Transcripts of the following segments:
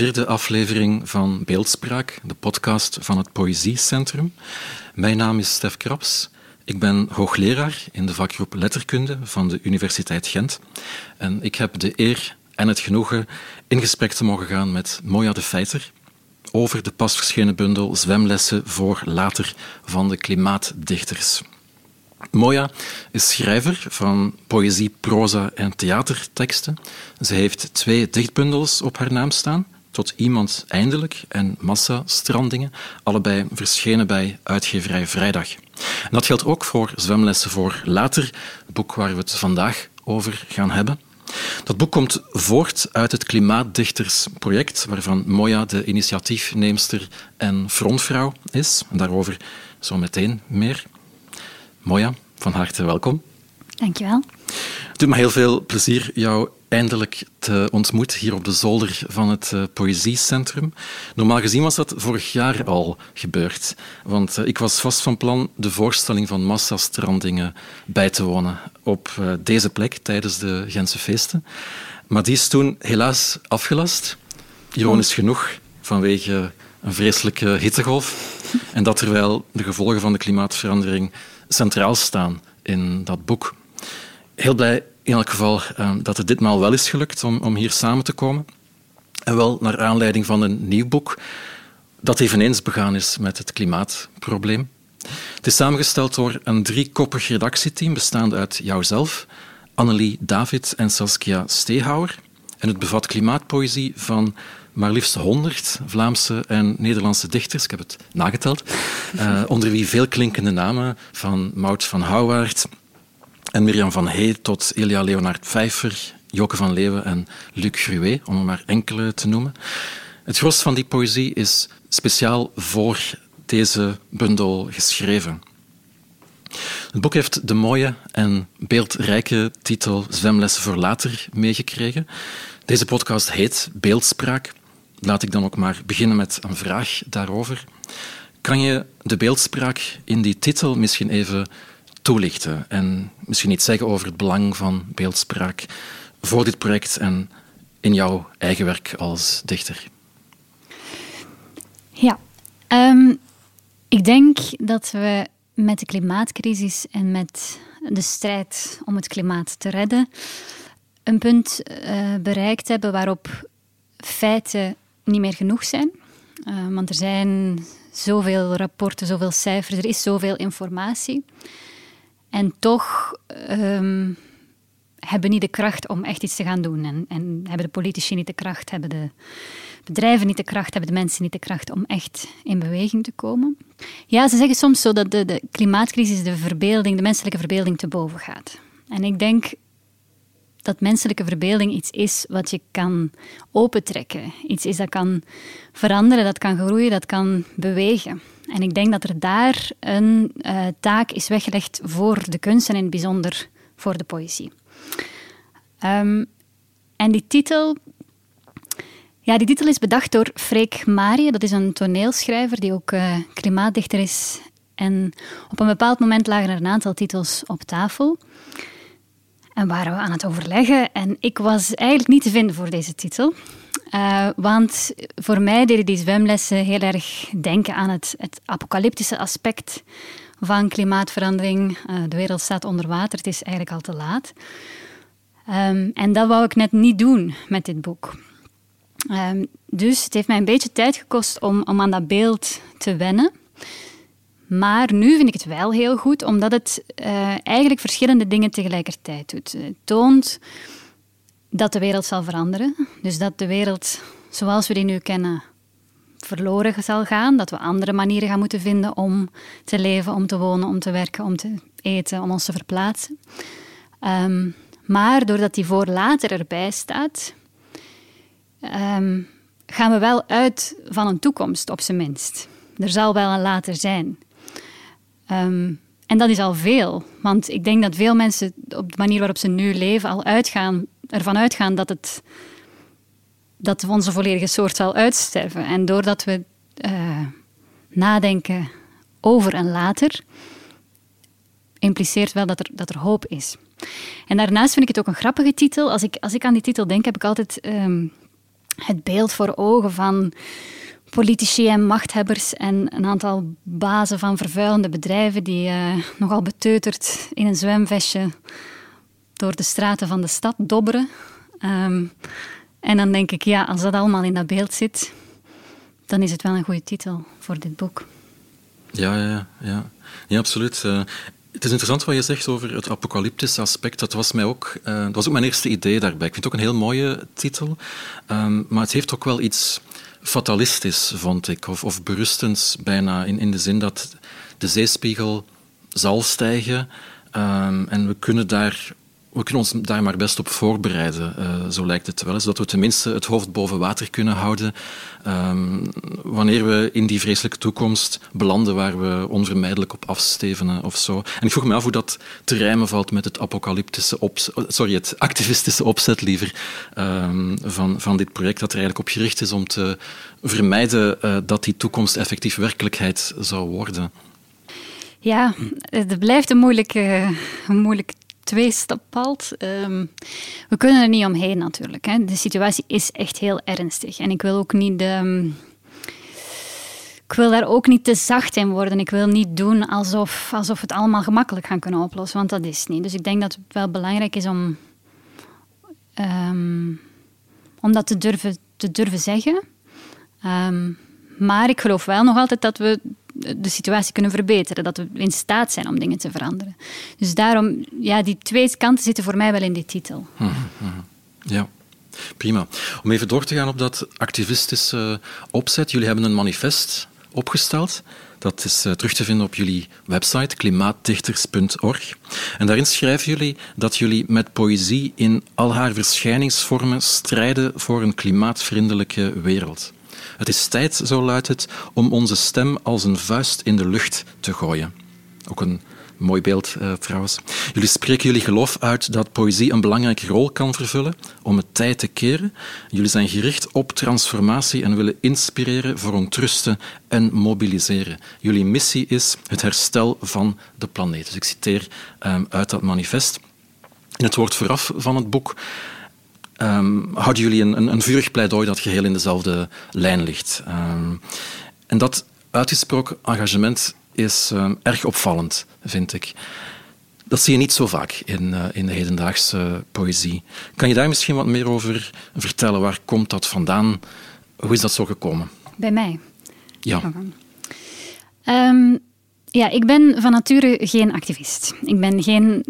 Vierde aflevering van Beeldspraak, de podcast van het Poëziecentrum. Mijn naam is Stef Kraps. Ik ben hoogleraar in de vakgroep Letterkunde van de Universiteit Gent. En ik heb de eer en het genoegen in gesprek te mogen gaan met Moja de Feiter over de pas verschenen bundel Zwemlessen voor later van de klimaatdichters. Moja is schrijver van poëzie, proza en theaterteksten. Ze heeft twee dichtbundels op haar naam staan. Tot iemand eindelijk en Massa Strandingen, allebei verschenen bij uitgeverij Vrijdag. Dat geldt ook voor Zwemlessen voor later, het boek waar we het vandaag over gaan hebben. Dat boek komt voort uit het Klimaatdichtersproject, waarvan Moja de initiatiefneemster en frontvrouw is. Daarover zo meteen meer. Moja, van harte welkom. Dankjewel. Doet me heel veel plezier jou eindelijk te ontmoeten hier op de zolder van het uh, Poëziecentrum. Normaal gezien was dat vorig jaar al gebeurd, want uh, ik was vast van plan de voorstelling van Massastrandingen bij te wonen op uh, deze plek tijdens de Gentse feesten. Maar die is toen helaas afgelast, ironisch genoeg, vanwege een vreselijke hittegolf. En dat terwijl de gevolgen van de klimaatverandering centraal staan in dat boek. Heel blij in elk geval um, dat het ditmaal wel is gelukt om, om hier samen te komen. En wel naar aanleiding van een nieuw boek dat eveneens begaan is met het klimaatprobleem. Het is samengesteld door een driekoppig redactieteam bestaande uit jouzelf, Annelie David en Saskia Steehouwer. En het bevat klimaatpoëzie van maar liefst 100 Vlaamse en Nederlandse dichters, ik heb het nageteld, uh, onder wie veel klinkende namen van Maud van Houwaard en Mirjam van Hey tot Elia Leonard Pfeiffer, Joke van Leeuwen en Luc Gruet, om er maar enkele te noemen. Het gros van die poëzie is speciaal voor deze bundel geschreven. Het boek heeft de mooie en beeldrijke titel Zwemlessen voor later meegekregen. Deze podcast heet Beeldspraak laat ik dan ook maar beginnen met een vraag daarover. Kan je de beeldspraak in die titel misschien even toelichten en misschien iets zeggen over het belang van beeldspraak voor dit project en in jouw eigen werk als dichter? Ja, um, ik denk dat we met de klimaatcrisis en met de strijd om het klimaat te redden een punt uh, bereikt hebben waarop feiten niet meer genoeg zijn. Uh, want er zijn zoveel rapporten, zoveel cijfers, er is zoveel informatie. En toch um, hebben niet de kracht om echt iets te gaan doen. En, en, hebben de politici niet de kracht, hebben de bedrijven niet de kracht, hebben de mensen niet de kracht om echt in beweging te komen. Ja, ze zeggen soms zo dat de, de klimaatcrisis de verbeelding, de menselijke verbeelding te boven gaat. En ik denk dat menselijke verbeelding iets is wat je kan opentrekken. Iets is dat kan veranderen, dat kan groeien, dat kan bewegen. En ik denk dat er daar een uh, taak is weggelegd voor de kunst en in het bijzonder voor de poëzie. Um, en die titel, ja, die titel is bedacht door Freek Marie. Dat is een toneelschrijver die ook uh, klimaatdichter is. En op een bepaald moment lagen er een aantal titels op tafel. En waren we aan het overleggen. En ik was eigenlijk niet te vinden voor deze titel. Uh, want voor mij deden die zwemlessen heel erg denken aan het, het apocalyptische aspect van klimaatverandering. Uh, de wereld staat onder water, het is eigenlijk al te laat. Um, en dat wou ik net niet doen met dit boek. Um, dus het heeft mij een beetje tijd gekost om, om aan dat beeld te wennen. Maar nu vind ik het wel heel goed, omdat het uh, eigenlijk verschillende dingen tegelijkertijd doet. Het toont dat de wereld zal veranderen. Dus dat de wereld zoals we die nu kennen verloren zal gaan, dat we andere manieren gaan moeten vinden om te leven, om te wonen, om te werken, om te eten, om ons te verplaatsen. Ehm, maar doordat die voor later erbij staat, ehm, gaan we wel uit van een toekomst, op zijn minst. Er zal wel een later zijn. Ehm, en dat is al veel, want ik denk dat veel mensen op de manier waarop ze nu leven al uitgaan, ervan uitgaan dat, het, dat onze volledige soort zal uitsterven. En doordat we uh, nadenken over een later, impliceert wel dat er, dat er hoop is. En daarnaast vind ik het ook een grappige titel. Als ik, als ik aan die titel denk, heb ik altijd ehm, het beeld voor ogen van politici en machthebbers en een aantal bazen van vervuilende bedrijven die uh, nogal beteuterd in een zwemvestje door de straten van de stad dobberen. Ehm, en dan denk ik, ja, als dat allemaal in dat beeld zit, dan is het wel een goede titel voor dit boek. Ja, ja, ja. ja absoluut. Uh, het is interessant wat je zegt over het apocalyptische aspect. Dat was, mij ook, uh, dat was ook mijn eerste idee daarbij. Ik vind het ook een heel mooie titel. Um, maar het heeft ook wel iets fatalistisch, vond ik. Of, of berustends bijna. In, in de zin dat de zeespiegel zal stijgen. Um, en we kunnen daar we kunnen ons daar maar best op voorbereiden, uh, zo lijkt het wel. Zodat we tenminste het hoofd boven water kunnen houden um, wanneer we in die vreselijke toekomst belanden waar we onvermijdelijk op afstevenen of zo. En ik vroeg me af hoe dat te rijmen valt met het apocalyptische opzet, sorry, het activistische opzet liever um, van, van dit project, dat er eigenlijk op gericht is om te vermijden uh, dat die toekomst effectief werkelijkheid zou worden. Ja, het blijft een moeilijke, een tweestapalt. Um, we kunnen er niet omheen natuurlijk. Hè. De situatie is echt heel ernstig. En ik wil ook niet... De, ik wil daar ook niet te zacht in worden. Ik wil niet doen alsof, alsof we het allemaal gemakkelijk gaan kunnen oplossen, want dat is niet. Dus ik denk dat het wel belangrijk is om, um, om dat te durven, te durven zeggen. Maar ik geloof wel nog altijd dat we de situatie kunnen verbeteren. Dat we in staat zijn om dingen te veranderen. Dus daarom, ja, die twee kanten zitten voor mij wel in die titel. Mhm, mhm. Ja. Prima. Om even door te gaan op dat activistische opzet. Jullie hebben een manifest opgesteld. Dat is uh, terug te vinden op jullie website klimaatdichters.org. En daarin schrijven jullie dat jullie met poëzie in al haar verschijningsvormen strijden voor een klimaatvriendelijke wereld. Het is tijd, zo luidt het, om onze stem als een vuist in de lucht te gooien. Ook een mooi beeld uh, trouwens. Jullie spreken jullie geloof uit dat poëzie een belangrijke rol kan vervullen om het tijd te keren. Jullie zijn gericht op transformatie en willen inspireren, verontrusten en mobiliseren. Jullie missie is het herstel van de planeet. Dus ik citeer um, uit dat manifest. In het woord vooraf van het boek um, houden jullie een, een, een, vurig pleidooi dat geheel in dezelfde lijn ligt. Um, en dat uitgesproken engagement is um, erg opvallend, vind ik. Dat zie je niet zo vaak in, uh, in de hedendaagse poëzie. Kan je daar misschien wat meer over vertellen? Waar komt dat vandaan? Hoe is dat zo gekomen? Bij mij? Ja. Um, ja, ik ben van nature geen activist. Ik ben geen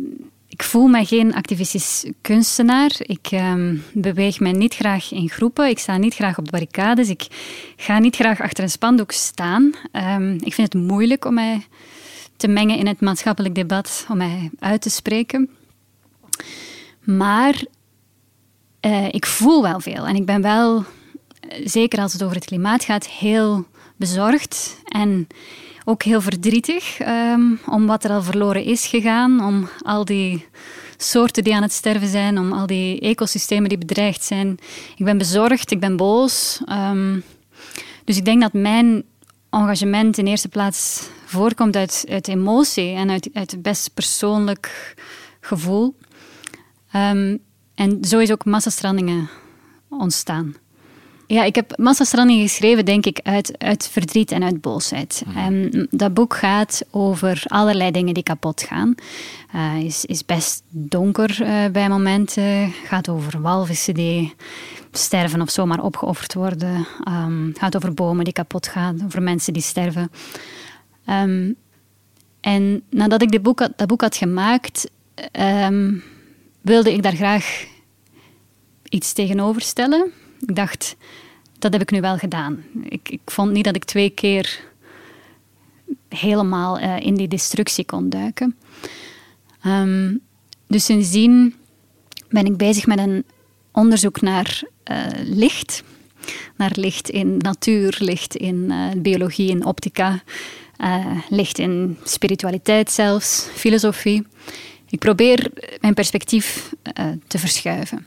ik voel me geen activistisch kunstenaar. Ik um, beweeg mij niet graag in groepen. Ik sta niet graag op de barricades. Ik ga niet graag achter een spandoek staan. Um, ik vind het moeilijk om mij te mengen in het maatschappelijk debat, om mij uit te spreken. Maar uh, ik voel wel veel. En ik ben wel, zeker als het over het klimaat gaat, heel bezorgd. En ook heel verdrietig um, om wat er al verloren is gegaan, om al die soorten die aan het sterven zijn, om al die ecosystemen die bedreigd zijn. Ik ben bezorgd, ik ben boos. Um, dus ik denk dat mijn engagement in eerste plaats voorkomt uit, uit emotie en uit, uit best persoonlijk gevoel. Um, en zo is ook massastrandingen ontstaan. Ja, ik heb Massastranding geschreven, denk ik, uit, uit verdriet en uit boosheid. Mhm. En dat boek gaat over allerlei dingen die kapot gaan. Uh, is, is best donker uh, bij momenten. Gaat over walvissen die sterven of zomaar opgeofferd worden. Um, gaat over bomen die kapot gaan, over mensen die sterven. Um, en nadat ik dit boek had, dat boek had gemaakt, wilde ik daar graag iets tegenover stellen. Ik dacht, dat heb ik nu wel gedaan. Ik, ik vond niet dat ik twee keer helemaal uh, in die destructie kon duiken. Um, dus sindsdien ben ik bezig met een onderzoek naar uh, licht. Naar licht in natuur, licht in uh, biologie, in optica, licht in spiritualiteit zelfs, filosofie. Ik probeer mijn perspectief te verschuiven.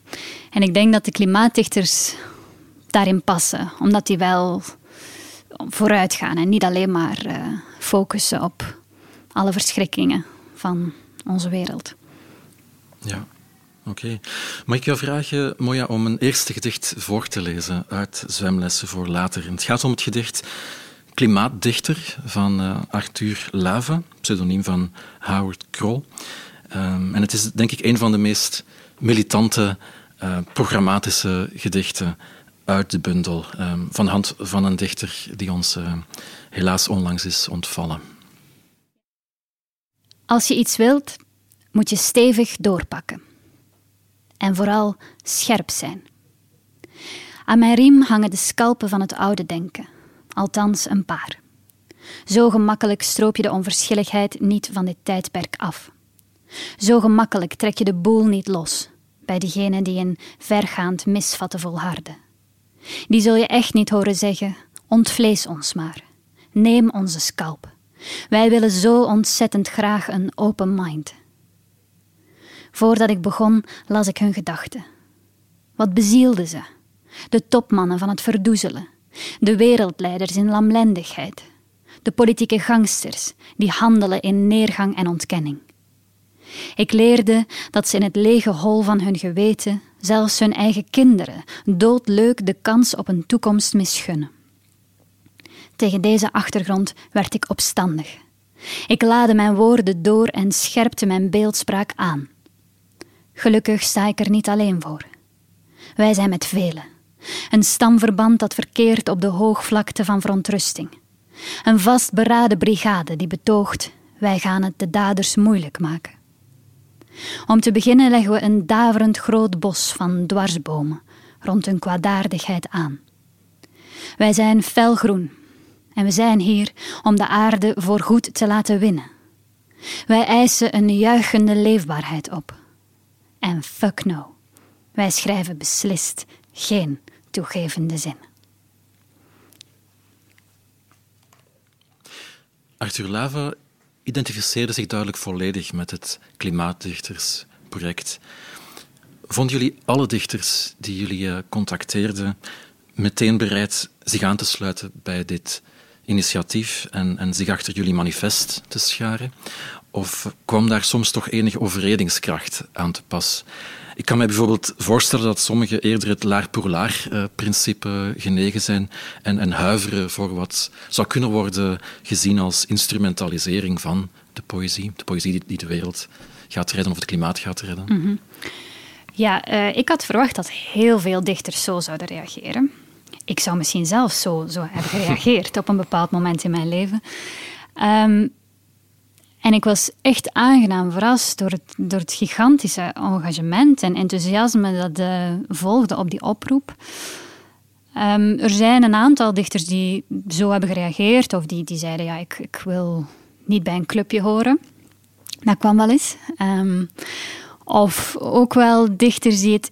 En ik denk dat de klimaatdichters daarin passen, omdat die wel vooruit gaan en niet alleen maar uh, focussen op alle verschrikkingen van onze wereld. Ja, oké. Mag ik jou vragen, Moja, om een eerste gedicht voor te lezen uit Zwemlessen voor Later? het gaat om het gedicht Klimaatdichter van uh, Arthur Lava, pseudoniem van Howard Kroll. Um, en het is denk ik een van de meest militante, uh, programmatische gedichten uit de bundel um, van hand van een dichter die ons uh, helaas onlangs is ontvallen. Als je iets wilt, moet je stevig doorpakken. En vooral scherp zijn. Aan mijn riem hangen de scalpen van het oude denken, althans een paar. Zo gemakkelijk stroop je de onverschilligheid niet van dit tijdperk af. Zo gemakkelijk trek je de boel niet los bij degenen die een vergaand misvatten volharden. Die zul je echt niet horen zeggen: ontvlees ons maar. Neem onze scalp. Wij willen zo ontzettend graag een open mind. Voordat ik begon, las ik hun gedachten. Wat bezielde ze? De topmannen van het verdoezelen, de wereldleiders in lamlendigheid, de politieke gangsters die handelen in neergang en ontkenning. Ik leerde dat ze in het lege hol van hun geweten zelfs hun eigen kinderen doodleuk de kans op een toekomst misgunnen. Tegen deze achtergrond werd ik opstandig. Ik laadde mijn woorden door en scherpte mijn beeldspraak aan. Gelukkig sta ik er niet alleen voor. Wij zijn met velen. Een stamverband dat verkeert op de hoogvlakte van verontrusting. Een vastberaden brigade die betoogt: wij gaan het de daders moeilijk maken. Om te beginnen leggen we een daverend groot bos van dwarsbomen rond een kwaadaardigheid aan. Wij zijn felgroen en we zijn hier om de aarde voorgoed te laten winnen. Wij eisen een juichende leefbaarheid op. En fuck no, wij schrijven beslist geen toegevende zin. Arthur Lava identificeerden zich duidelijk volledig met het Klimaatdichtersproject. Vonden jullie alle dichters die jullie eh, contacteerden meteen bereid zich aan te sluiten bij dit initiatief en, en zich achter jullie manifest te scharen? Of kwam daar soms toch enige overredingskracht aan te pas? Ik kan me bijvoorbeeld voorstellen dat sommigen eerder het laar pour laar eh, principe genegen zijn en, en huiveren voor wat zou kunnen worden gezien als instrumentalisering van de poëzie. De poëzie die, de wereld gaat redden of het klimaat gaat redden. Mhm. Ja, uh, ik had verwacht dat heel veel dichters zo zouden reageren. Ik zou misschien zelf zo, zo hebben gereageerd op een bepaald moment in mijn leven. Um, en ik was echt aangenaam verrast door het, door het gigantische engagement en enthousiasme dat uh, volgde op die oproep. Um, er zijn een aantal dichters die zo hebben gereageerd of die, die zeiden: Ja, ik, ik wil niet bij een clubje horen. Dat kwam wel eens. Um, of ook wel dichters die het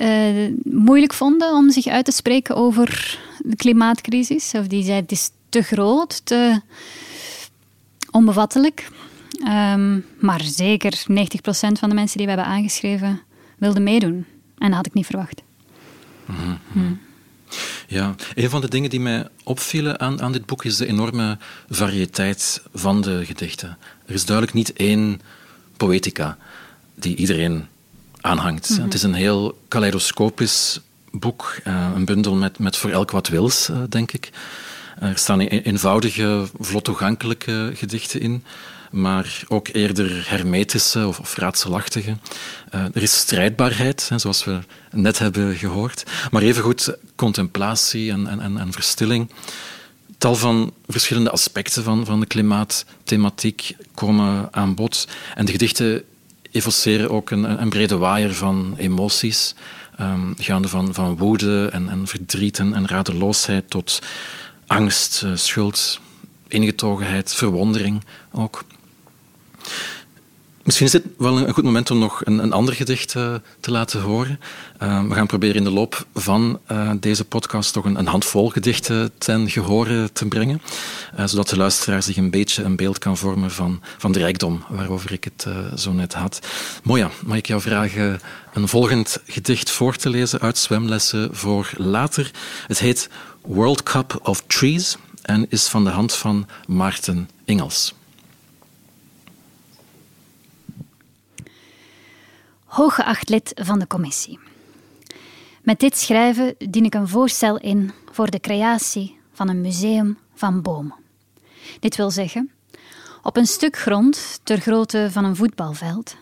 uh, moeilijk vonden om zich uit te spreken over de klimaatcrisis. Of die zeiden: Het is te groot, te onbevattelijk. Um, maar zeker 90% van de mensen die we hebben aangeschreven wilden meedoen. En dat had ik niet verwacht. Mm -hmm. Ja, een van de dingen die mij opvielen aan, aan dit boek is de enorme variëteit van de gedichten. Er is duidelijk niet één poëtica die iedereen aanhangt. Mhm. Het is een heel kaleidoscopisch boek, uh, een bundel met, met voor elk wat wils, uh, denk ik. Er staan e-, eenvoudige, vlot toegankelijke gedichten in, maar ook eerder hermetische of, of raadselachtige. Uh, er is strijdbaarheid, zoals we net hebben gehoord, maar evengoed contemplatie en, en, en verstilling. Tal van verschillende aspecten van, van de klimaatthematiek komen aan bod. En de gedichten evoceren ook een, een brede waaier van emoties. Um, gaande van, van woede en, en verdriet en, en radeloosheid tot angst, uh, schuld, ingetogenheid, verwondering ook. Misschien is dit wel een goed moment om nog een, een ander gedicht uh, te laten horen. Uh, we gaan proberen in de loop van uh, deze podcast toch een, een, handvol gedichten ten gehore te brengen, zodat de luisteraar zich een beetje een beeld kan vormen van, van de rijkdom waarover ik het zo net had. Moja, mag ik jou vragen een volgend gedicht voor te lezen uit Zwemlessen voor later? Het heet World Cup of Trees en is van de hand van Maarten Ingels. Hooggeacht lid van de commissie. Met dit schrijven dien ik een voorstel in voor de creatie van een museum van bomen. Dit wil zeggen, op een stuk grond ter grootte van een voetbalveld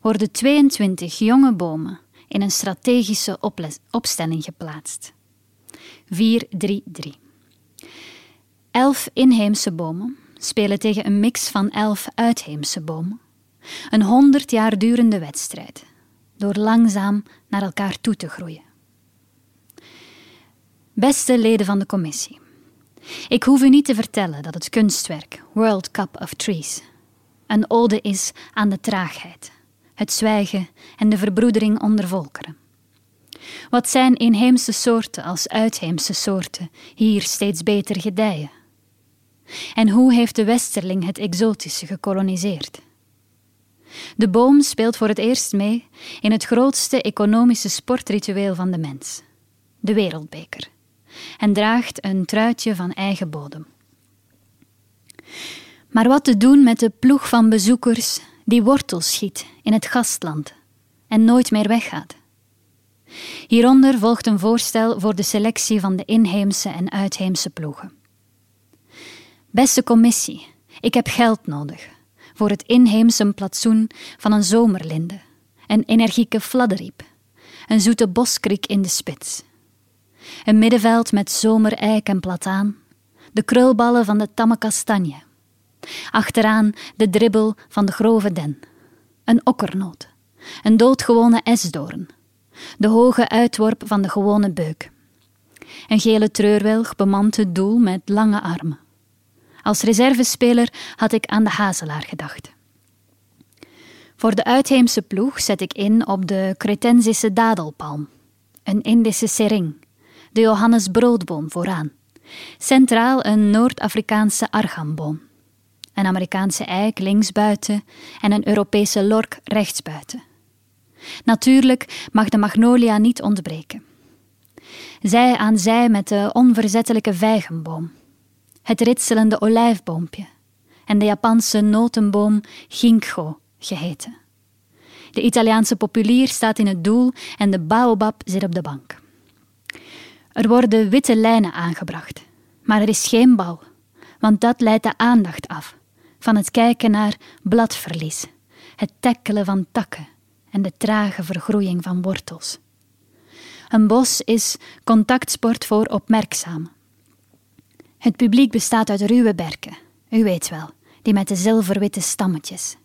worden 22 jonge bomen in een strategische opstelling geplaatst. 4-3-3. Elf inheemse bomen spelen tegen een mix van elf uitheemse bomen een honderd jaar durende wedstrijd, door langzaam naar elkaar toe te groeien. Beste leden van de commissie, ik hoef u niet te vertellen dat het kunstwerk World Cup of Trees een ode is aan de traagheid, het zwijgen en de verbroedering onder volkeren. Wat zijn inheemse soorten als uitheemse soorten hier steeds beter gedijen? En hoe heeft de westerling het exotische gekoloniseerd? De boom speelt voor het eerst mee in het grootste economische sportritueel van de mens, de wereldbeker, en draagt een truitje van eigen bodem. Maar wat te doen met de ploeg van bezoekers die wortels schiet in het gastland en nooit meer weggaat? Hieronder volgt een voorstel voor de selectie van de inheemse en uitheemse ploegen. Beste commissie, ik heb geld nodig voor het inheemse platsoen van een zomerlinde, een energieke fladderriep, een zoete boskrik in de spits. Een middenveld met zomereik en plataan, de krulballen van de tamme kastanje. Achteraan de dribbel van de grove den, een okkernoot, een doodgewone esdoorn, de hoge uitworp van de gewone beuk. Een gele treurwilg bemant het doel met lange armen. Als reservespeler had ik aan de hazelaar gedacht. Voor de uitheemse ploeg zet ik in op de Cretensische dadelpalm, een Indische sering, de Johannes broodboom vooraan, centraal een Noord-Afrikaanse argamboom, een Amerikaanse eik linksbuiten en een Europese lork rechtsbuiten. Natuurlijk mag de magnolia niet ontbreken. Zij aan zij met de onverzettelijke vijgenboom, het ritselende olijfboompje en de Japanse notenboom ginkgo geheten. De Italiaanse populier staat in het doel en de baobab zit op de bank. Er worden witte lijnen aangebracht, maar er is geen bal, want dat leidt de aandacht af van het kijken naar bladverlies, het tekkelen van takken en de trage vergroeiing van wortels. Een bos is contactsport voor opmerkzamen. Het publiek bestaat uit ruwe berken, u weet wel, die met de zilverwitte stammetjes.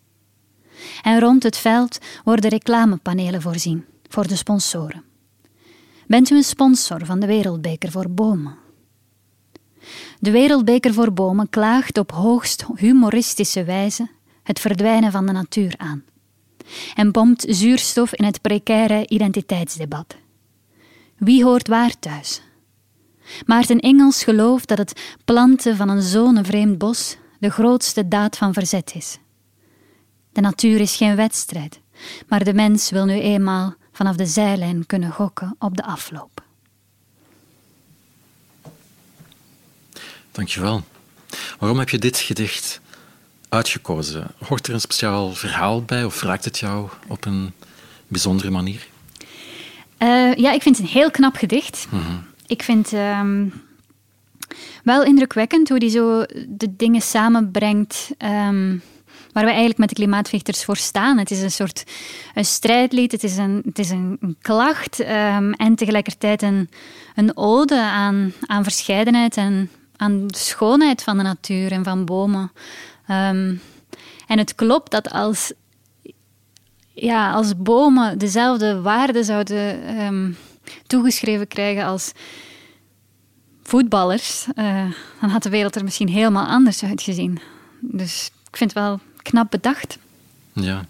En rond het veld worden reclamepanelen voorzien voor de sponsoren. Bent u een sponsor van de Wereldbeker voor Bomen? De Wereldbeker voor Bomen klaagt op hoogst humoristische wijze het verdwijnen van de natuur aan en pompt zuurstof in het precaire identiteitsdebat. Wie hoort waar thuis? Maarten Engels gelooft dat het planten van een zonevreemd bos de grootste daad van verzet is. De natuur is geen wedstrijd, maar de mens wil nu eenmaal vanaf de zijlijn kunnen gokken op de afloop. Dankjewel. Waarom heb je dit gedicht uitgekozen? Hoort er een speciaal verhaal bij of raakt het jou op een bijzondere manier? Uh, ja, ik vind het een heel knap gedicht. Mm ik vind um, wel indrukwekkend hoe die zo de dingen samenbrengt. Um, waar we eigenlijk met de klimaatvechters voor staan. Het is een soort een strijdlied, het is een, het is een, klacht um, en tegelijkertijd een, een ode aan, aan verscheidenheid en aan de schoonheid van de natuur en van bomen. En het klopt dat als ja, als bomen dezelfde waarde zouden ehm, toegeschreven krijgen als voetballers, uh, dan had de wereld er misschien helemaal anders uitgezien. Dus ik vind het wel knap bedacht. Ja.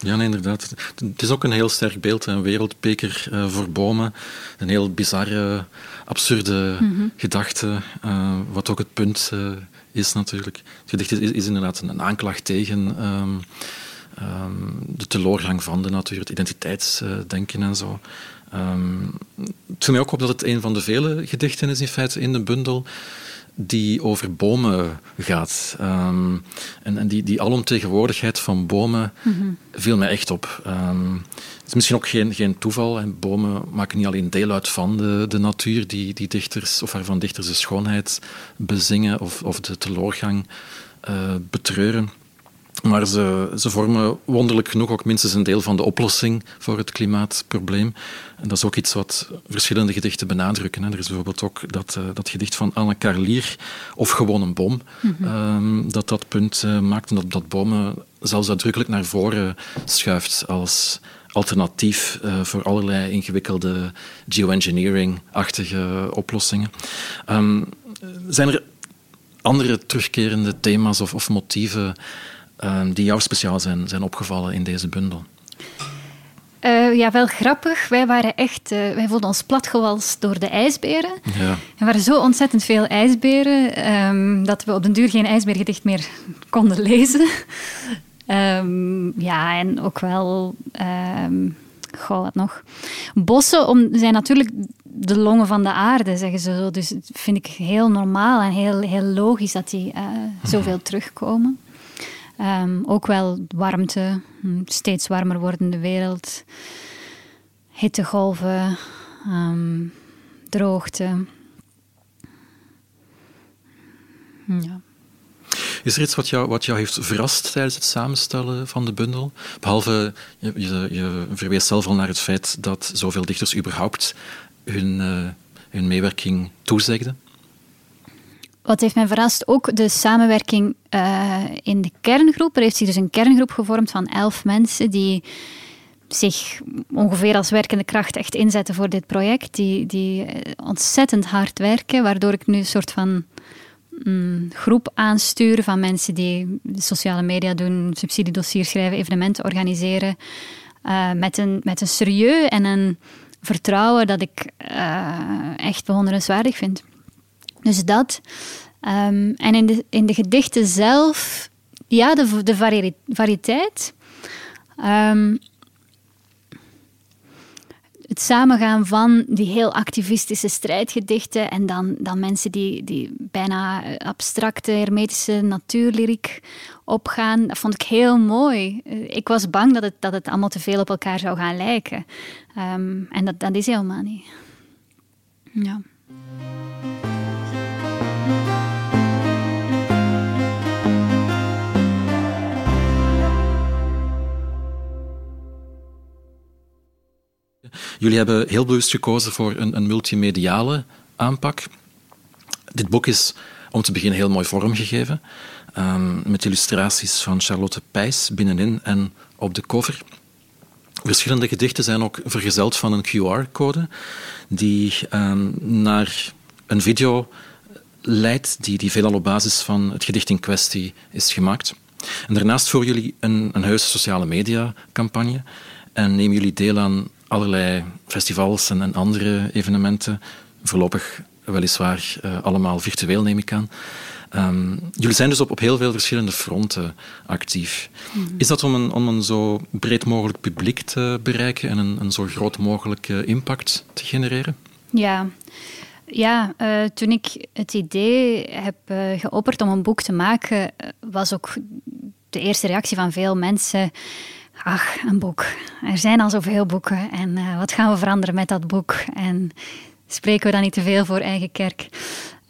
Ja, nee, inderdaad. Het is ook een heel sterk beeld, een wereldbeker uh, voor bomen. Een heel bizarre, absurde mm gedachte, uh, wat ook het punt is natuurlijk. Het gedicht is, is inderdaad een, aanklacht tegen um, um, de teleurgang van de natuur, het identiteitsdenken en zo. Um, het viel mij ook op dat het een van de vele gedichten is in feite in de bundel die over bomen gaat. Um, en, en die, die alomtegenwoordigheid van bomen mm viel mij echt op. Um, het is misschien ook geen, geen toeval. En bomen maken niet alleen deel uit van de, de natuur, die, die dichters, of waarvan dichters de schoonheid bezingen of, of de teleurgang uh, betreuren. Maar ze, ze, vormen wonderlijk genoeg ook minstens een deel van de oplossing voor het klimaatprobleem. En dat is ook iets wat verschillende gedichten benadrukken. Hè. Er is bijvoorbeeld ook dat, uh, dat gedicht van Anne Carlier, of gewoon een boom, mm -hmm. um, dat dat punt uh, maakt en dat, dat bomen zelfs uitdrukkelijk naar voren schuift als alternatief uh, voor allerlei ingewikkelde geoengineering-achtige oplossingen. Um, zijn er andere terugkerende thema's of, of motieven die jou speciaal zijn, zijn opgevallen in deze bundel? Uh, ja, wel grappig. Wij waren echt, uh, wij voelden ons platgewalst door de ijsberen. Ja. Er waren zo ontzettend veel ijsberen um, dat we op den duur geen ijsbeergedicht meer konden lezen. um, ja, en ook wel, um, goh, wat nog. Bossen om, zijn natuurlijk de longen van de aarde, zeggen ze zo. Dus dat vind ik heel normaal en heel, heel logisch dat die uh, zoveel terugkomen. Um, ook wel warmte, steeds warmer wordende wereld, hittegolven, um, droogte. Ja. Is er iets wat jou, wat jou heeft verrast tijdens het samenstellen van de bundel? Behalve, je, je, verwees zelf al naar het feit dat zoveel dichters überhaupt hun, uh, hun meewerking toezegden. Wat heeft mij verrast? Ook de samenwerking uh, in de kerngroep. Er heeft zich dus een kerngroep gevormd van elf mensen die zich ongeveer als werkende kracht echt inzetten voor dit project. Die, die ontzettend hard werken, waardoor ik nu een soort van mm, groep aanstuur van mensen die sociale media doen, subsidiedossiers schrijven, evenementen organiseren. Uh, met, een, met een serieus en een vertrouwen dat ik uh, echt bewonderenswaardig vind. Dus dat. Um, en in de, in de gedichten zelf, ja, de, de vari variëteit. Um, het samengaan van die heel activistische strijdgedichten en dan, dan mensen die, die bijna abstracte, hermetische natuurlyriek opgaan, dat vond ik heel mooi. Ik was bang dat het, dat het allemaal te veel op elkaar zou gaan lijken. Um, en dat, dat is helemaal niet. Ja. Jullie hebben heel bewust gekozen voor een, een multimediale aanpak. Dit boek is om te beginnen heel mooi vormgegeven, um, met illustraties van Charlotte Pijs binnenin en op de cover. Verschillende gedichten zijn ook vergezeld van een QR-code die um, naar een video leidt die, die veelal op basis van het gedicht in kwestie is gemaakt. En daarnaast voeren jullie een, een heuse sociale media campagne en nemen jullie deel aan allerlei festivals en, en andere evenementen. Voorlopig weliswaar uh, allemaal virtueel, neem ik aan. Um, jullie zijn dus op, op heel veel verschillende fronten actief. Mm -hmm. Is dat om een, om een zo breed mogelijk publiek te bereiken en een, een zo groot mogelijke impact te genereren? Ja, ja, uh, toen ik het idee heb uh, geopperd om een boek te maken, was ook de eerste reactie van veel mensen ach, een boek. Er zijn al zoveel boeken en uh, wat gaan we veranderen met dat boek? En spreken we dan niet te veel voor eigen kerk?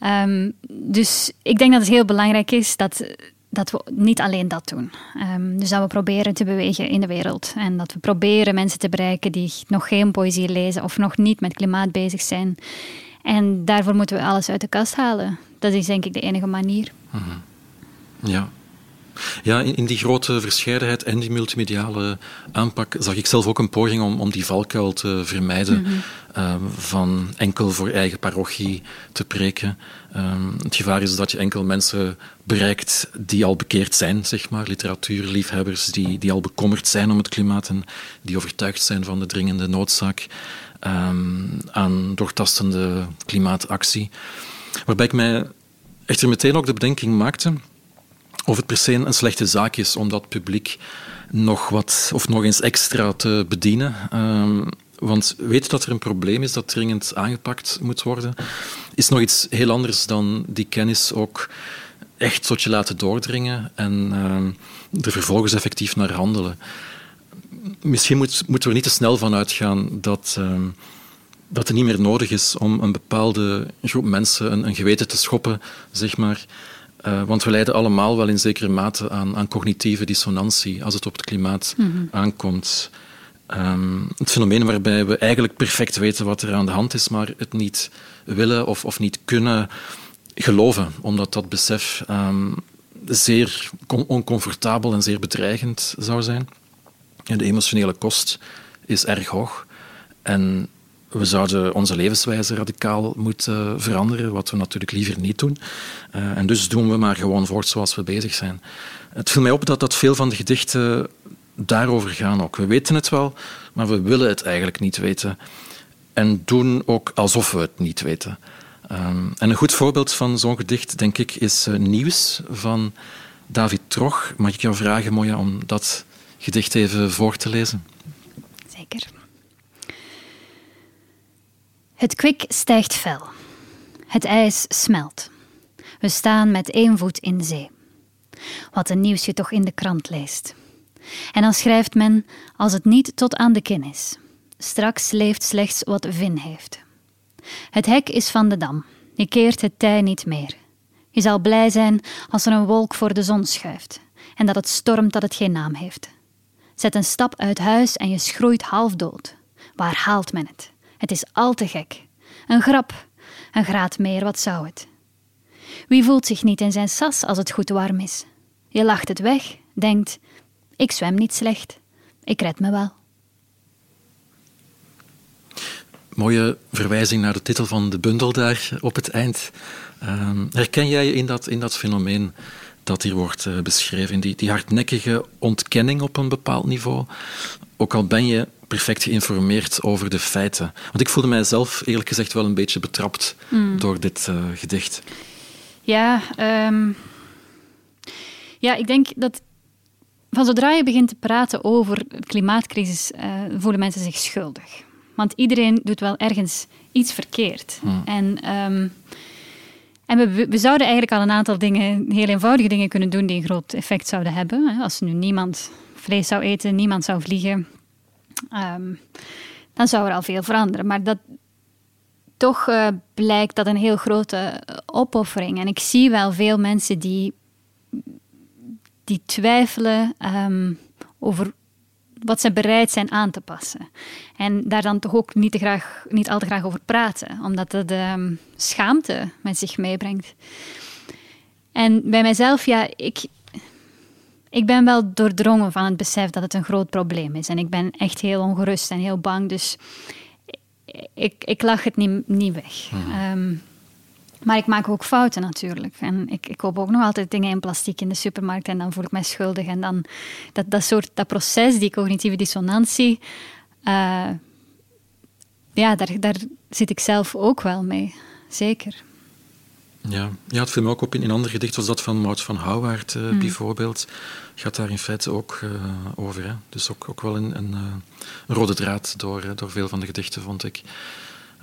Um, dus ik denk dat het heel belangrijk is dat, dat we niet alleen dat doen. Um, dus dat we proberen te bewegen in de wereld. En dat we proberen mensen te bereiken die nog geen poëzie lezen of nog niet met klimaat bezig zijn. En daarvoor moeten we alles uit de kast halen. Dat is denk ik de enige manier. -hmm. Ja. Ja, in, in, die grote verscheidenheid en die multimediale aanpak zag ik zelf ook een poging om, om die valkuil te vermijden. Mhm. Ehm, van enkel voor eigen parochie te preken. Ehm, het gevaar is dat je enkel mensen bereikt die al bekeerd zijn, zeg maar, literatuurliefhebbers die, die al bekommerd zijn om het klimaat en die overtuigd zijn van de dringende noodzaak um, aan doortastende klimaatactie. Waarbij ik mij echter meteen ook de bedenking maakte of het per se een slechte zaak is om dat publiek nog wat of nog eens extra te bedienen. Um, want weten dat er een probleem is dat dringend aangepakt moet worden, is nog iets heel anders dan die kennis ook echt tot je laten doordringen en uh, er vervolgens effectief naar handelen. Misschien moet, moeten we niet te snel van uitgaan dat, uh, dat het niet meer nodig is om een bepaalde groep mensen een, een geweten te schoppen, zeg maar. Uh, want we lijden allemaal wel in zekere mate aan, aan cognitieve dissonantie als het op het klimaat mm -hmm. aankomt. Um, het fenomeen waarbij we eigenlijk perfect weten wat er aan de hand is, maar het niet willen of, of niet kunnen geloven, omdat dat besef um, zeer oncomfortabel en zeer bedreigend zou zijn. En de emotionele kost is erg hoog. En we zouden onze levenswijze radicaal moeten veranderen, wat we natuurlijk liever niet doen. Uh, en dus doen we maar gewoon voort zoals we bezig zijn. Het viel mij op dat, dat veel van de gedichten daarover gaan ook. We weten het wel, maar we willen het eigenlijk niet weten. En doen ook alsof we het niet weten. Um, en een goed voorbeeld van zo'n gedicht, denk ik, is uh, Nieuws van David Trog. Mag ik jou vragen, Moja, om dat gedicht even voor te lezen? Zeker. Het kwik stijgt fel. Het ijs smelt. We staan met één voet in zee. Wat een nieuws je toch in de krant leest. En dan schrijft men als het niet tot aan de kin is. Straks leeft slechts wat vin heeft. Het hek is van de dam. Je keert het tij niet meer. Je zal blij zijn als er een wolk voor de zon schuift en dat het stormt dat het geen naam heeft. Zet een stap uit huis en je schroeit half dood. Waar haalt men het? Het is al te gek. Een grap, een graad meer, wat zou het? Wie voelt zich niet in zijn sas als het goed warm is? Je lacht het weg, denkt: ik zwem niet slecht. Ik red me wel. Mooie verwijzing naar de titel van de bundel daar op het eind. Uh, herken jij in dat, in dat fenomeen dat hier wordt uh, beschreven, die, die hardnekkige ontkenning op een bepaald niveau? Ook al ben je perfect geïnformeerd over de feiten. Want ik voelde mijzelf eerlijk gezegd wel een beetje betrapt mm. door dit uh, gedicht. Ja, um, ja, ik denk dat van zodra je begint te praten over de klimaatcrisis, uh, voelen mensen zich schuldig. Want iedereen doet wel ergens iets verkeerd. Hmm. En, um, en we, we, zouden eigenlijk al een aantal dingen, heel eenvoudige dingen kunnen doen die een groot effect zouden hebben. Als nu niemand vlees zou eten, niemand zou vliegen, um, dan zou er al veel veranderen. Maar dat, toch uh, blijkt dat een heel grote opoffering. En ik zie wel veel mensen die die twijfelen um, over wat ze bereid zijn aan te passen. En daar dan toch ook niet, te graag, niet al te graag over praten, omdat het um, schaamte met zich meebrengt. En bij mijzelf, ja, ik, ik ben wel doordrongen van het besef dat het een groot probleem is. En ik ben echt heel ongerust en heel bang, dus ik, ik lach het niet, niet weg. Mm. Maar ik maak ook fouten natuurlijk. En ik, ik koop ook nog altijd dingen in plastic in de supermarkt en dan voel ik mij schuldig. En dan dat, dat soort dat proces, die cognitieve dissonantie, uh, ja, daar, daar zit ik zelf ook wel mee. Zeker. Ja, ja het viel me ook op in een ander gedicht, was dat van Maud van Houwaard uh, mm. bijvoorbeeld. Gaat daar in feite ook uh, over. Hè? Dus ook, ook wel een, een, een rode draad door, door veel van de gedichten, vond ik.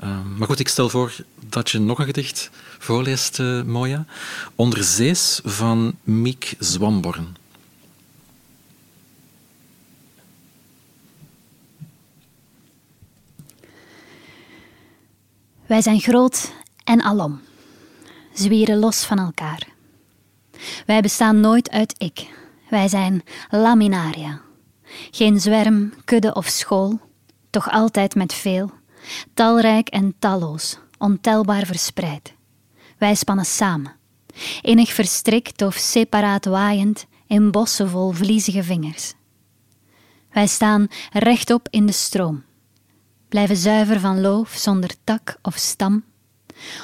Um, maar goed, ik stel voor dat je nog een gedicht voorleest, uh, Moja. Onderzees van Miek Zwamborn. Wij zijn groot en alom, zwieren los van elkaar. Wij bestaan nooit uit ik. Wij zijn laminaria. Geen zwerm, kudde of school, toch altijd met veel talrijk en talloos, ontelbaar verspreid. Wij spannen samen, enig verstrikt of separaat waaiend in bossen vol vliezige vingers. Wij staan rechtop in de stroom, blijven zuiver van loof zonder tak of stam.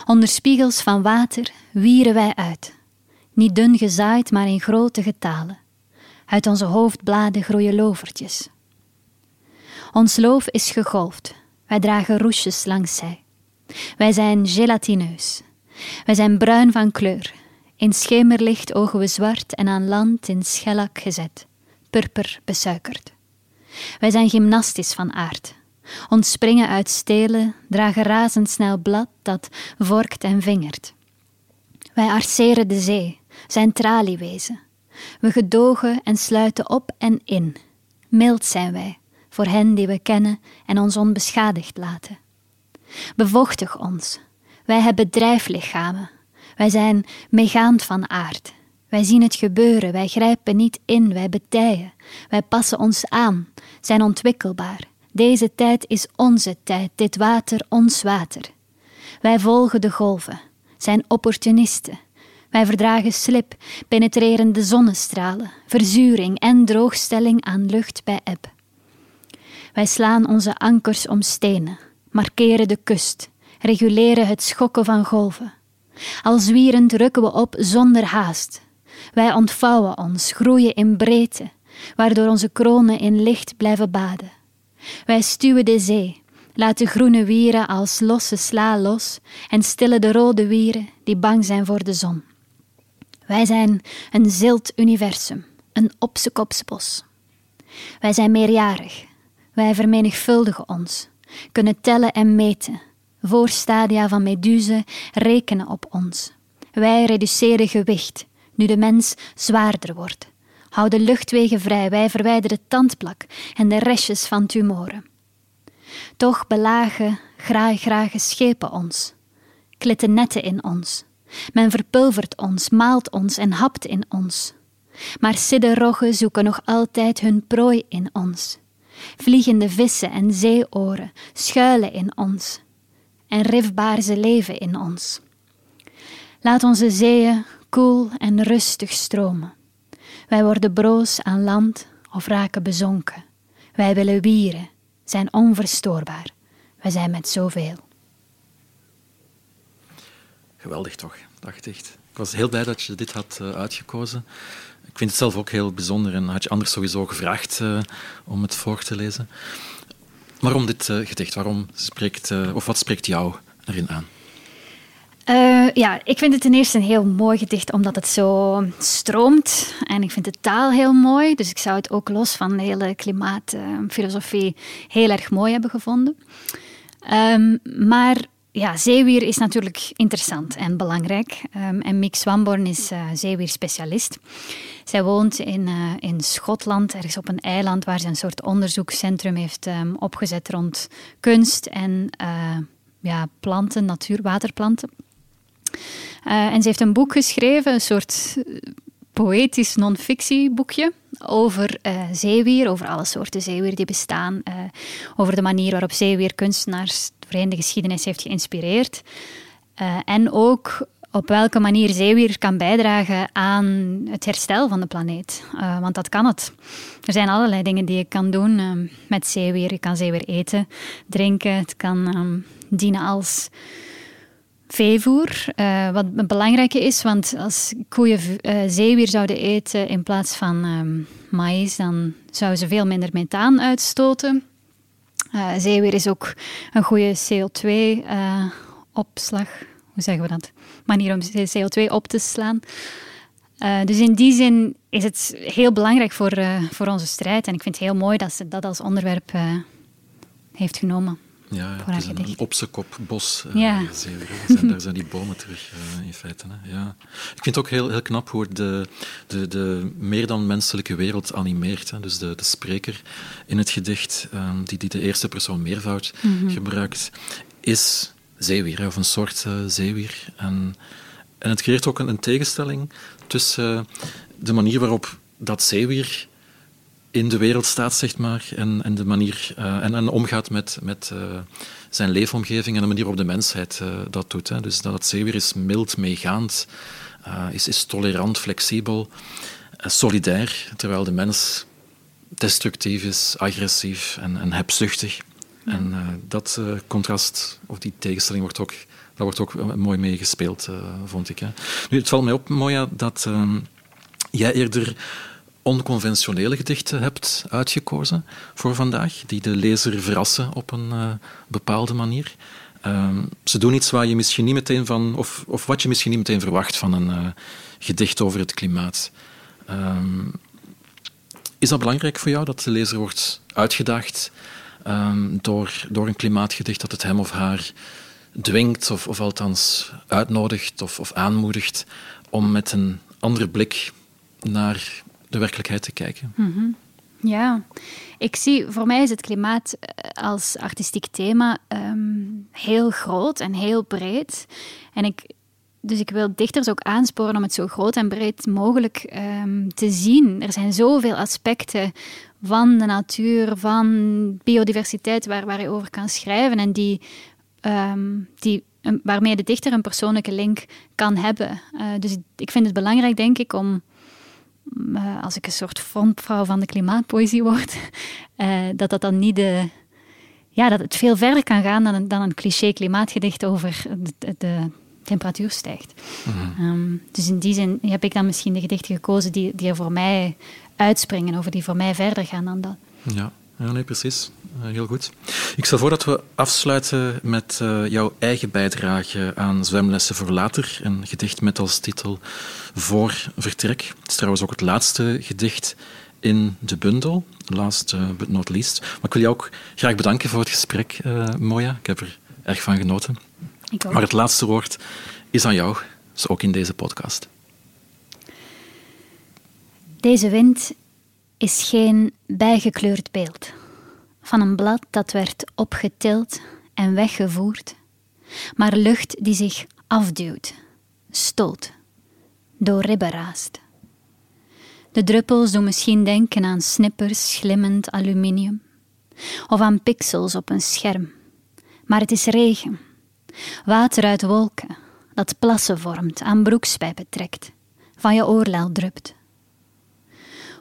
Onder spiegels van water wieren wij uit, niet dun gezaaid, maar in grote getalen. Uit onze hoofdbladen groeien lovertjes. Ons loof is gegolfd, wij dragen roesjes langs zij. Wij zijn gelatineus, wij zijn bruin van kleur. In schemerlicht ogen we zwart en aan land in schellak gezet, purper besuikerd. Wij zijn gymnastisch van aard. Ontspringen uit stelen, dragen razendsnel blad dat vorkt en vingert. Wij arceren de zee, zijn traliewezen. We gedogen en sluiten op en in. Mild zijn wij, voor hen die we kennen en ons onbeschadigd laten. Bevochtig ons. Wij hebben drijflichamen. Wij zijn meegaand van aard. Wij zien het gebeuren, wij grijpen niet in, wij betijen. Wij passen ons aan, zijn ontwikkelbaar. Deze tijd is onze tijd, dit water ons water. Wij volgen de golven, zijn opportunisten. Wij verdragen slip, penetrerende zonnestralen, verzuring en droogstelling aan lucht bij eb. Wij slaan onze ankers om stenen, markeren de kust, reguleren het schokken van golven. Al zwierend rukken we op zonder haast. Wij ontvouwen ons, groeien in breedte, waardoor onze kronen in licht blijven baden. Wij stuwen de zee, laten groene wieren als losse sla los en stillen de rode wieren die bang zijn voor de zon. Wij zijn een zilt universum, een opsekopsbos. Wij zijn meerjarig. Wij vermenigvuldigen ons, kunnen tellen en meten. Voorstadia van Meduze rekenen op ons. Wij reduceren gewicht, nu de mens zwaarder wordt. Houden luchtwegen vrij, wij verwijderen tandplak en de restjes van tumoren. Toch belagen graag grage schepen ons, klitten netten in ons. Men verpulvert ons, maalt ons en hapt in ons. Maar sidderroggen zoeken nog altijd hun prooi in ons. Vliegende vissen en zeeoren schuilen in ons. En rifbaarzen leven in ons. Laat onze zeeën koel en rustig stromen. Wij worden broos aan land of raken bezonken. Wij willen wieren, zijn onverstoorbaar. Wij zijn met zoveel. Geweldig toch, dacht echt. Ik was heel blij dat je dit had uh, uitgekozen. Ik vind het zelf ook heel bijzonder en had je anders sowieso gevraagd uh, om het voor te lezen. Waarom dit uh, gedicht? Waarom spreekt, of wat spreekt jou erin aan? Uh, ja, ik vind het ten eerste een heel mooi gedicht omdat het zo stroomt. En ik vind de taal heel mooi. Dus ik zou het ook los van de hele klimaatfilosofie heel erg mooi hebben gevonden. Um, maar ja, zeewier is natuurlijk interessant en belangrijk. Um, en Mick Swamborn is uh. Zij woont in, uh, in Schotland, ergens op een eiland waar ze een soort onderzoekscentrum heeft um, opgezet rond kunst en ja, planten, natuur, waterplanten. Uh, en ze heeft een boek geschreven, een soort poëtisch non-fictieboekje over uh, zeewier, over alle soorten zeewier die bestaan, over de manier waarop zeewier kunstenaars doorheen de geschiedenis heeft geïnspireerd. en ook op welke manier zeewier kan bijdragen aan het herstel van de planeet. want dat kan het. Er zijn allerlei dingen die je kan doen met zeewier. Je kan zeewier eten, drinken. Het kan um, dienen als veevoer, uh, wat een belangrijke is, want als koeien uh, zeewier zouden eten in plaats van um, maïs, dan zouden ze veel minder methaan uitstoten. Uh, zeewier is ook een goede CO2-opslag. Hoe zeggen we dat? Manier om CO2 op te slaan. dus in die zin is het heel belangrijk voor, voor onze strijd. En ik vind het heel mooi dat ze dat als onderwerp heeft genomen. Ja, het is een, een opsekop bos. Uh, ja. Zijn, daar zijn die bomen terug, uh, in feite. Hè. Ja. Ik vind het ook heel, heel knap hoe de, de, de meer dan menselijke wereld animeert. Hè. Dus de, de spreker in het gedicht, um, die, die de eerste persoon meervoud mm -hmm. gebruikt, is zeewier, of een soort uh, zeewier. En, en het creëert ook een, een tegenstelling tussen de manier waarop dat zeewier in de wereld staat, zeg maar, en, en de manier uh, en, en omgaat met, met uh, zijn leefomgeving en de manier waarop de mensheid uh, dat doet. Hè. Dus dat het zeewier is mild, meegaand, is, is tolerant, flexibel. solidair, terwijl de mens destructief is, agressief en, en hebzuchtig. En dat contrast, of die tegenstelling, wordt ook, daar wordt ook mooi mee gespeeld, vond ik. Hè. Nu, het valt mij op, Moja, dat ehm, jij eerder onconventionele gedichten hebt uitgekozen voor vandaag, die de lezer verrassen op een bepaalde manier. Ehm, ze doen iets waar je misschien niet meteen van, of, of wat je misschien niet meteen verwacht van een gedicht over het klimaat. Um, is dat belangrijk voor jou, dat de lezer wordt uitgedaagd um, door, door een klimaatgedicht dat het hem of haar dwingt, of, of althans uitnodigt of, of aanmoedigt om met een andere blik naar de werkelijkheid te kijken? -hmm. Ja, ik zie, voor mij is het klimaat eh, als artistiek thema um, heel groot en heel breed. En ik, dus ik wil dichters ook aansporen om het zo groot en breed mogelijk um, te zien. Er zijn zoveel aspecten van de natuur, van biodiversiteit, waar, waar je over kan schrijven en die, um, die, waarmee de dichter een persoonlijke link kan hebben. Uh, dus ik vind het belangrijk, denk ik, om, uh, als ik een soort frontvrouw van de klimaatpoëzie word, uh, dat dat dan niet de ja, dat het veel verder kan gaan dan een, dan een cliché klimaatgedicht over de, de temperatuur stijgt. Mhm. um, dus in die zin heb ik dan misschien de gedichten gekozen die, die er voor mij uitspringen, over die voor mij verder gaan dan dat. Ja, ja nee, precies. Uh, heel goed. Ik stel voor dat we afsluiten met uh, jouw eigen bijdrage aan Zwemlessen voor Later. Een gedicht met als titel Voor Vertrek. Het is trouwens ook het laatste gedicht in de bundel, last uh, but not least. Maar ik wil jou ook graag bedanken voor het gesprek, Moja. Ik heb er erg van genoten. Maar het laatste woord is aan jou, dus ook in deze podcast. Deze wind is geen bijgekleurd beeld van een blad dat werd opgetild en weggevoerd, maar lucht die zich afduwt, stoot, door ribben raast. De druppels doen misschien denken aan snippers glimmend aluminium of aan pixels op een scherm, maar het is regen Water uit wolken, dat plassen vormt, aan broekspijpen trekt, van je oorlel drupt.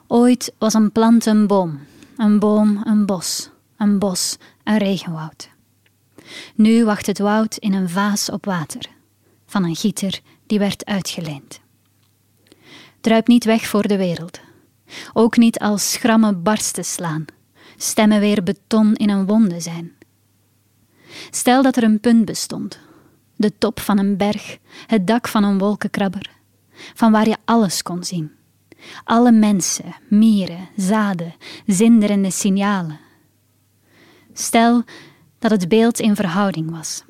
Ooit was een plant een boom, een boom een bos, een bos een regenwoud. Nu wacht het woud in een vaas op water, van een gieter die werd uitgeleend. Druip niet weg voor de wereld, ook niet als schrammen barsten slaan, stemmen weer beton in een wonde zijn. Stel dat er een punt bestond, de top van een berg, het dak van een wolkenkrabber, van waar je alles kon zien. Alle mensen, mieren, zaden, zinderende signalen. Stel dat het beeld in verhouding was.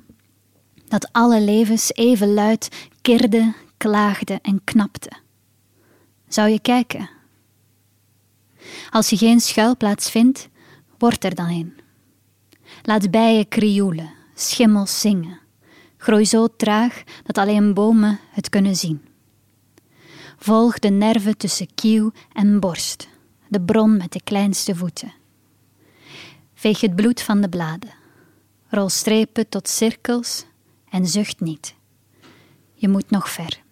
Dat alle levens even luid kirden, klaagden en knapten. Zou je kijken? Als je geen schuilplaats vindt, word er dan een. Laat bijen krioelen, schimmels zingen. Groei zo traag dat alleen bomen het kunnen zien. Volg de nerven tussen kieuw en borst, de bron met de kleinste voeten. Veeg het bloed van de bladen. Rol strepen tot cirkels en zucht niet. Je moet nog ver.